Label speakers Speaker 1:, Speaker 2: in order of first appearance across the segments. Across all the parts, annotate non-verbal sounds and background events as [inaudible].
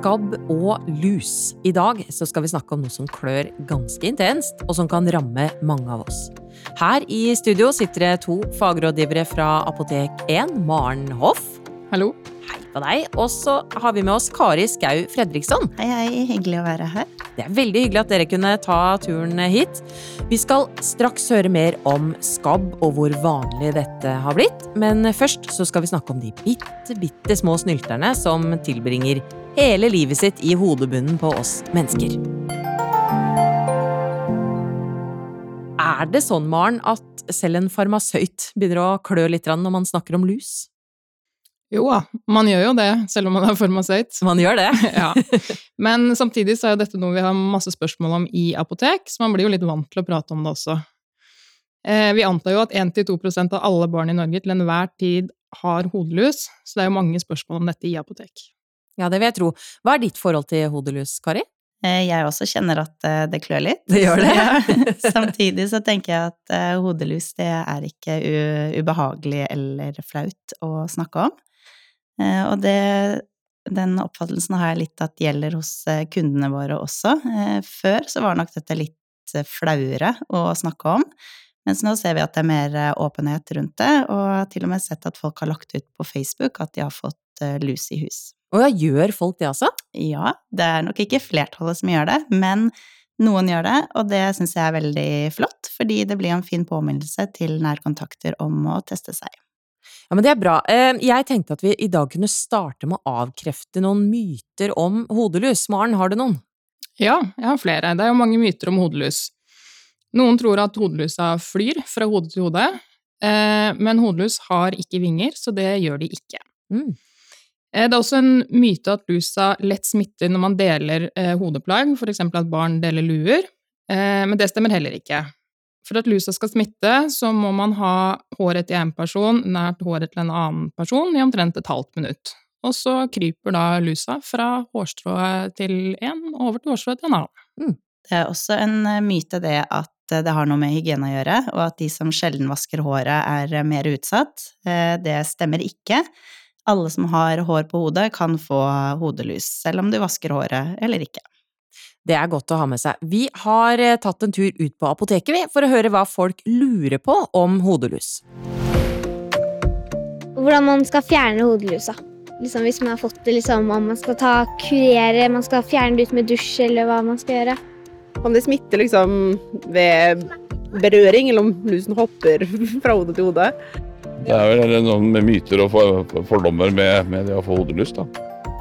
Speaker 1: skabb og lus. I dag så skal vi snakke om noe som klør ganske intenst, og som kan ramme mange av oss. Her i studio sitter det to fagrådgivere fra Apotek 1, Maren Hoff.
Speaker 2: Hallo.
Speaker 1: Hei på deg. Og så har vi med oss Kari Skau Fredriksson.
Speaker 3: Hei, hei. Hyggelig å være her.
Speaker 1: Det er veldig hyggelig at dere kunne ta turen hit. Vi skal straks høre mer om skabb og hvor vanlig dette har blitt. Men først så skal vi snakke om de bitte, bitte små snylterne som tilbringer hele livet sitt i hodebunnen på oss mennesker. Er det sånn, Maren, at selv en farmasøyt begynner å klø litt når man snakker om lus?
Speaker 2: Jo da, man gjør jo det, selv om man er farmasøyt.
Speaker 1: Man gjør det. [laughs]
Speaker 2: ja. Men samtidig så er jo dette noe vi har masse spørsmål om i apotek, så man blir jo litt vant til å prate om det også. Eh, vi antar jo at 1-2% av alle barn i Norge til enhver tid har hodelus, så det er jo mange spørsmål om dette i apotek.
Speaker 1: Ja, det vil jeg tro. Hva er ditt forhold til hodelus, Kari?
Speaker 3: Eh, jeg også kjenner at eh, det klør litt.
Speaker 1: Det gjør det? [laughs]
Speaker 3: Ja. [laughs] Samtidig så tenker jeg at hodelus det er ikke ubehagelig eller flaut å snakke om. Eh, og det, den oppfattelsen har jeg litt at gjelder hos eh, kundene våre også. Eh, før så var nok dette litt flauere å snakke om, mens nå ser vi at det er mer åpenhet rundt det, og til og med sett at folk har lagt ut på Facebook at de har fått lus i hus.
Speaker 1: Og ja, gjør folk det altså?
Speaker 3: Ja, det er nok ikke flertallet som gjør det, men noen gjør det, og det syns jeg er veldig flott, fordi det blir en fin påminnelse til nærkontakter om å teste seg.
Speaker 1: Ja, men det er bra. Eh, jeg tenkte at vi i dag kunne starte med å avkrefte noen myter om hodelus. Maren, har du noen?
Speaker 2: Ja, jeg har flere. Det er jo mange myter om hodelus. Noen tror at hodelusa flyr fra hode til hode, eh, men hodelus har ikke vinger, så det gjør de ikke. Mm. Eh, det er også en myte at lusa lett smitter når man deler hodeplagg, for eksempel at barn deler luer, men det stemmer heller ikke. For at lusa skal smitte, så må man ha håret til én person nært håret til en annen person i omtrent et halvt minutt. Og så kryper da lusa fra hårstrået til én over til hårstrået til en annen. Mm.
Speaker 3: Det er også en eh, myte det at eh, det har noe med hygiene å gjøre, og at de som sjelden vasker håret er eh, mer utsatt. Det stemmer ikke. Alle som har hår på hodet, kan få hodelus, selv om du vasker håret eller ikke.
Speaker 1: Det er godt å ha med seg. Vi har eh, tatt en tur ut på apoteket, vi, for å høre hva folk lurer på om hodelus.
Speaker 4: Hvordan man skal fjerne hodelusa. Liksom hvis man har fått det, liksom, om man skal ta kurere, man skal fjerne det ut med dusj, eller hva man skal gjøre.
Speaker 5: Om det smitter liksom ved berøring, eller om lusen hopper [laughs] fra hode til hode.
Speaker 6: Det er vel noen myter og fordommer med, med det å få hodelus, da.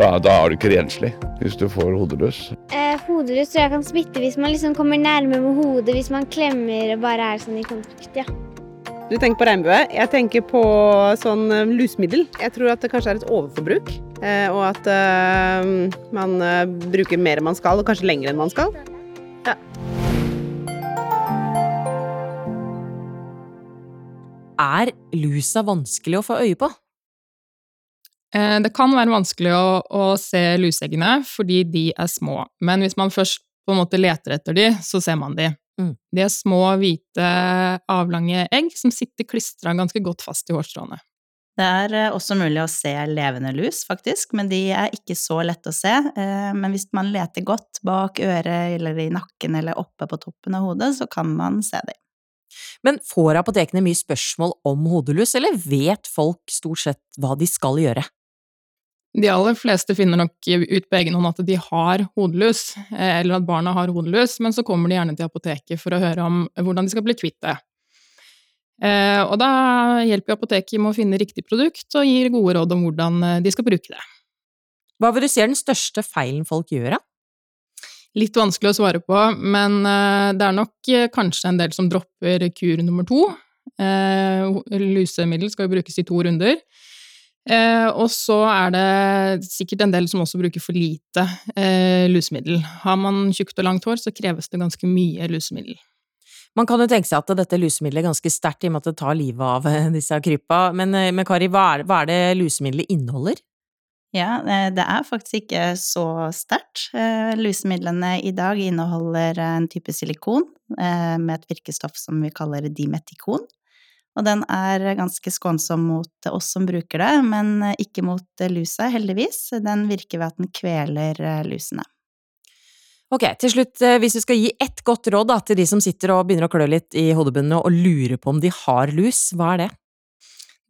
Speaker 6: Da, da er du ikke renslig hvis du får hodelus.
Speaker 4: Eh, hodelus tror jeg kan smitte hvis man liksom kommer nærme med hodet, hvis man klemmer og bare er sånn i kontakt. ja.
Speaker 5: Du tenker på regnbue. Jeg tenker på sånn lusmiddel. Jeg tror at det kanskje er et overforbruk, eh, og at uh, man bruker mer enn man skal, og kanskje lenger enn man skal. Ja.
Speaker 1: Er lusa vanskelig å få øye på?
Speaker 2: Eh, det kan være vanskelig å, å, se luseeggene fordi de er små, men hvis man først på en måte leter etter de, så ser man de. Mm. De er små, hvite, avlange egg som sitter klistra ganske godt fast i hårstråene.
Speaker 3: Det er eh, også mulig å se levende lus, faktisk, men de er ikke så lette å se. Eh, men hvis man leter godt bak øret eller i nakken eller oppe på toppen av hodet, så kan man se dem.
Speaker 1: Men får apotekene mye spørsmål om hodelus, eller vet folk stort sett hva de skal gjøre?
Speaker 2: De aller fleste finner nok ut på egen hånd at de har hodelus, eh, eller at barna har hodelus, men så kommer de gjerne til apoteket for å høre om hvordan de skal bli kvitt det. Eh, og da hjelper apoteket med å finne riktig produkt og gir gode råd om hvordan eh, de skal bruke det.
Speaker 1: Hva vil du si er den største feilen folk gjør, da?
Speaker 2: Litt vanskelig å svare på, men det er nok kanskje en del som dropper kur nummer to. Lusemiddel skal jo brukes i to runder. Eh, og så er det sikkert en del som også bruker for lite eh, lusemiddel. Har man tjukt og langt hår, så kreves det ganske mye lusemiddel.
Speaker 1: Man kan jo tenke seg at dette lusemiddelet er ganske sterkt i og med at det tar livet av eh, disse krypa, men, eh, men Kari, hva er, hva er det lusemiddelet inneholder?
Speaker 3: Ja, eh, det er faktisk ikke så sterkt. Lusemidlene i dag inneholder en type silikon med et virkestoff som vi kaller dimetikon. Og den er ganske skånsom mot oss som bruker det, men ikke mot lusa, heldigvis. Den virker ved at den kveler lusene.
Speaker 1: Ok, til slutt, hvis du skal gi ett godt råd da, til de som sitter og begynner å klø litt i hodebunnen og lurer på om de har lus, hva er det?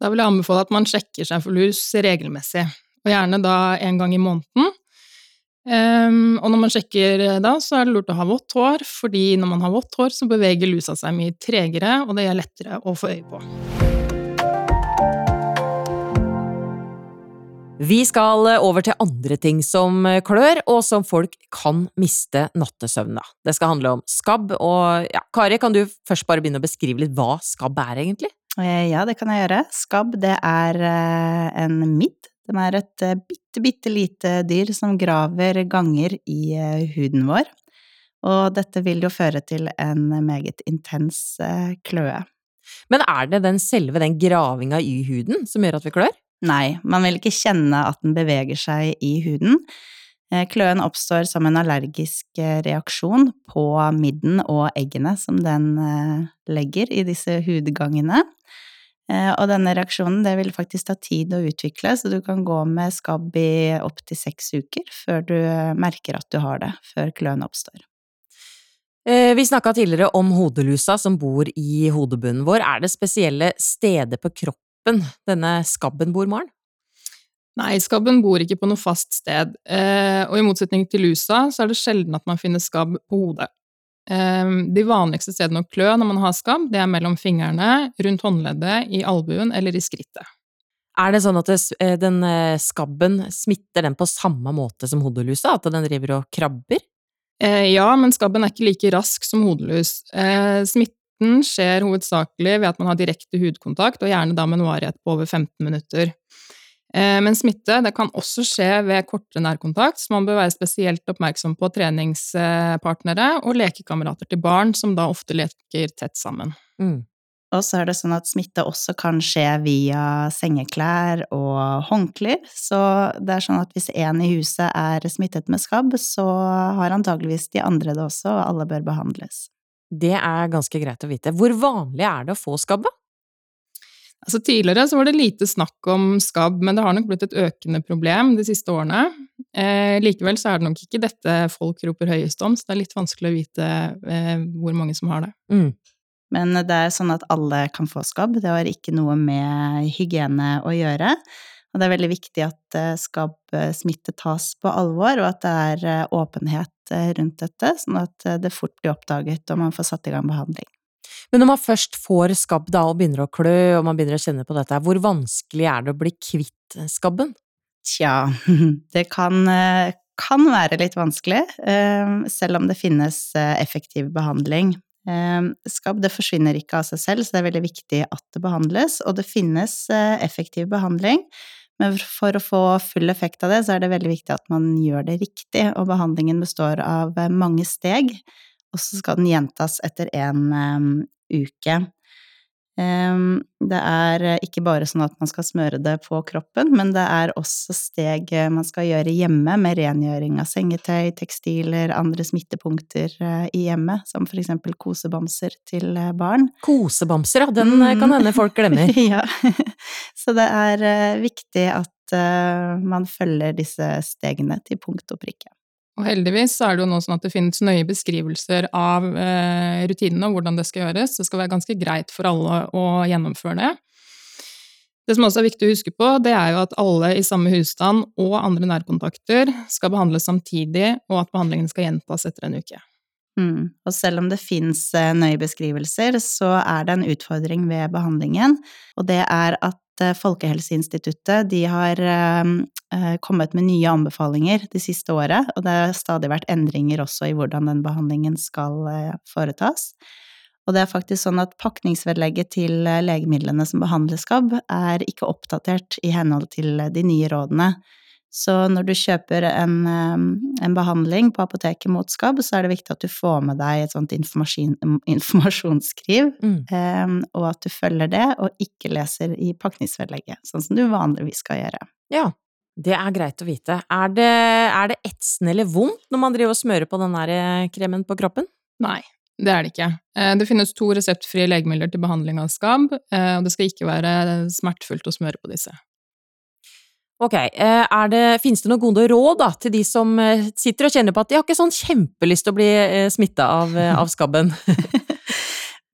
Speaker 2: Da vil jeg anbefale at man sjekker seg for lus regelmessig, og gjerne da en gang i måneden. Um, og når man sjekker da, så er det lurt å ha vått hår, fordi når man har vått hår, så beveger lusa seg mye tregere, og det er lettere å få øye på.
Speaker 1: Vi skal over til andre ting som klør, og som folk kan miste nattesøvnen av. Det skal handle om skabb, og ja, Kari, kan du først bare begynne å beskrive litt hva skabb er, egentlig?
Speaker 3: Eh, ja, det kan jeg gjøre. Skabb, det er eh, en midd. Den er et eh, bitte, bitte lite dyr som graver ganger i huden vår. Og dette vil jo føre til en meget intens kløe.
Speaker 1: Men er det den selve den gravinga i huden som gjør at vi klør?
Speaker 3: Nei, man vil ikke kjenne at den beveger seg i huden. Eh, kløen oppstår som en allergisk eh, reaksjon på midden og eggene som den eh, legger i disse hudgangene. Og denne reaksjonen det vil faktisk ta tid å utvikle, så du kan gå med skabb i opptil seks uker før du merker at du har det, før kløen oppstår.
Speaker 1: Vi snakka tidligere om hodelusa som bor i hodebunnen vår. Er det spesielle steder på kroppen denne skabben bor, Maren?
Speaker 2: Nei, skabben bor ikke på noe fast sted, eh, og i motsetning til lusa så er det sjelden at man finner skabb på hodet. Eh, de vanligste stedene å klø når man har skabb, det er mellom fingrene, rundt håndleddet, i albuen eller i skrittet.
Speaker 1: Er det sånn at eh, den skabben smitter den på samme måte som hodelusa, at den driver og krabber?
Speaker 2: Ja, men skabben er ikke like rask som hodelus. Smitten skjer hovedsakelig ved at man har direkte hudkontakt, og gjerne da med en varighet på over 15 minutter. Eh, men smitte det kan også skje ved kortere nærkontakt, så man bør være spesielt oppmerksom på treningspartnere og lekekamerater til barn, som da ofte leker tett sammen. Mm.
Speaker 3: Og så er det sånn at smitte også kan skje via sengeklær og håndklær, så det er sånn at hvis én i huset er smittet med skabb, så har antageligvis de andre det også, og alle bør behandles.
Speaker 1: Det er ganske greit å vite. Hvor vanlig er det å få skabb, da?
Speaker 2: Altså Tidligere så var det lite snakk om skabb, men det har nok blitt et økende problem de siste årene. Eh, likevel så er det nok ikke dette folk roper høyest om, så det er litt vanskelig å vite eh, hvor mange som har det. Mm.
Speaker 3: Men det er sånn at alle kan få skabb, det har ikke noe med hygiene å gjøre. Og det er veldig viktig at eh, skabbsmitte tas på alvor, og at det er eh, åpenhet eh, rundt dette, sånn at det fort blir oppdaget og man får satt i gang behandling.
Speaker 1: Men når man først får skabb da og begynner å klø og man begynner å kjenne på dette, hvor vanskelig er det å bli kvitt skabben?
Speaker 3: Tja, [laughs] det kan, eh, kan være litt vanskelig, eh, selv om det finnes eh, effektiv behandling. Skabb det forsvinner ikke av seg selv, så det er veldig viktig at det behandles. Og det finnes effektiv behandling, men for å få full effekt av det, så er det veldig viktig at man gjør det riktig. Og behandlingen består av mange steg og så skal den gjentas etter en um, uke. Um, det er eh, ikke bare sånn at man skal smøre det på kroppen, men det er også steg eh, man skal gjøre hjemme med rengjøring av sengetøy, tekstiler, andre smittepunkter uh, i hjemmet, som for eksempel kosebamser til uh, barn.
Speaker 1: Kosebamser, ja, den mm. kan hende folk glemmer. [laughs]
Speaker 3: ja, så det er uh, viktig at man følger disse stegene til punkt og prikke.
Speaker 2: Og heldigvis er det jo nå sånn at det finnes nøye beskrivelser av eh, rutinene og hvordan det skal gjøres. Det skal være ganske greit for alle å gjennomføre det. Det som også er viktig å huske på, det er jo at alle i samme husstand og andre nærkontakter skal behandles samtidig, og at behandlingen skal gjentas etter en uke.
Speaker 3: Mm. Og selv om det fins eh, nøye beskrivelser, så er det en utfordring ved behandlingen, og det er at Eh, Folkehelseinstituttet de har eh, kommet med nye anbefalinger de siste året, og det har stadig vært endringer også i hvordan den behandlingen skal foretas. Og det er faktisk sånn at pakningsvedlegget til legemidlene som behandler skabb, er ikke oppdatert i henhold til de nye rådene. Så når du kjøper en, en, behandling på apoteket mot skabb, så er det viktig at du får med deg et sånt informasjonsskriv, mm. um, og at du følger det, og ikke leser i pakningsvedlegget, sånn som du vanligvis skal gjøre.
Speaker 1: Ja, det er greit å vite. Er det, er det etsende eller vondt når man driver og smører på den der kremen på kroppen?
Speaker 2: Nei, det er det ikke. Eh, det finnes to reseptfrie legemidler til behandling av skabb, eh, og det skal ikke være smertefullt å smøre på disse.
Speaker 1: Ok, er det, Finnes det noen gode råd da, til de som sitter og kjenner på at de har ikke sånn kjempelyst til å bli smitta av, av skabben? [laughs]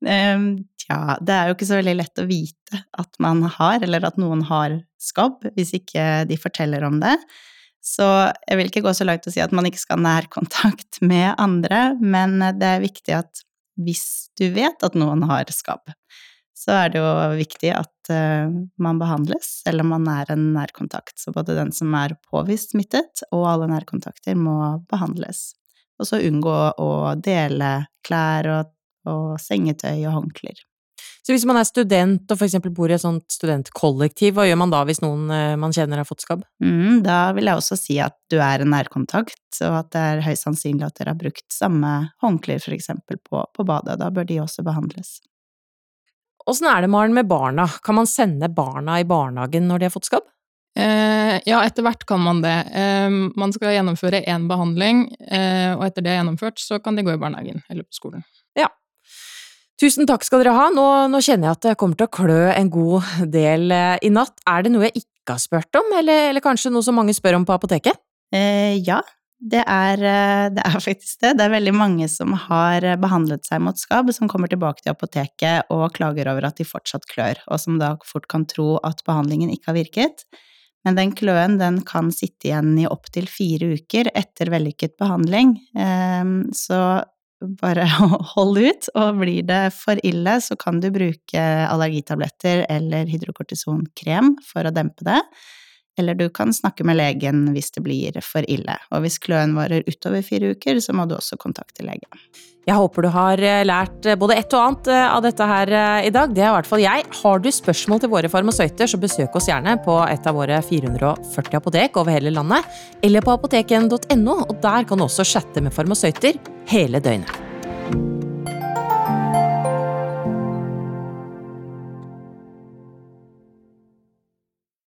Speaker 1: [laughs]
Speaker 3: Tja, ja, det er jo ikke så veldig lett å vite at man har, eller at noen har skabb, hvis ikke de forteller om det. Så jeg vil ikke gå så langt og si at man ikke skal ha nærkontakt [laughs] med andre, men det er viktig at hvis du vet at noen har skabb, så er det jo viktig at uh, man behandles, selv om man er en nærkontakt. Så både den som er påvist smittet, og alle nærkontakter må behandles. Og så unngå å dele klær og, og sengetøy og håndklær.
Speaker 1: Så hvis man er student og for eksempel bor i et sånt studentkollektiv, hva gjør man da hvis noen eh, man kjenner har fått skabb?
Speaker 3: Mm, da vil jeg også si at du er en nærkontakt, og at det er høyst sannsynlig at dere har brukt samme håndklær for eksempel på, på badet. Da bør de også behandles.
Speaker 1: Åssen er det, Maren, med barna? Kan man sende barna i barnehagen når de har fått skabb?
Speaker 2: Eh, ja, etter hvert kan man det. Eh, man skal gjennomføre én behandling, eh, og etter det er gjennomført, så kan de gå i barnehagen eller på skolen.
Speaker 1: Ja, Tusen takk skal dere ha. Nå, nå, kjenner jeg at det kommer til å klø en god del eh, i natt. Er det noe jeg ikke har spurt om, eller, eller kanskje noe som mange spør om på apoteket?
Speaker 3: Eh, ja, det er, eh, det er, [laughs] faktisk det. Det er veldig mange som har behandlet seg mot skabb, som kommer tilbake til apoteket og klager over at de fortsatt klør, og som da fort kan tro at behandlingen ikke har virket. Men den kløen den kan sitte igjen i opptil fire uker etter vellykket behandling, eh, så bare [laughs] hold ut, og blir det for ille, så kan du bruke allergitabletter eller hydrokortisonkrem for å dempe det. Eller du kan snakke med legen hvis det blir for ille. Og hvis kløen varer utover fire uker, så må du også kontakte legen.
Speaker 1: Jeg håper du har eh, lært eh, både et og annet eh, av dette her i dag. Det er i hvert fall jeg. Har du spørsmål til våre farmasøyter, så besøk oss gjerne på et av våre 440 apotek over hele landet, eller på apoteken.no, og der kan du også chatte med farmasøyter hele døgnet.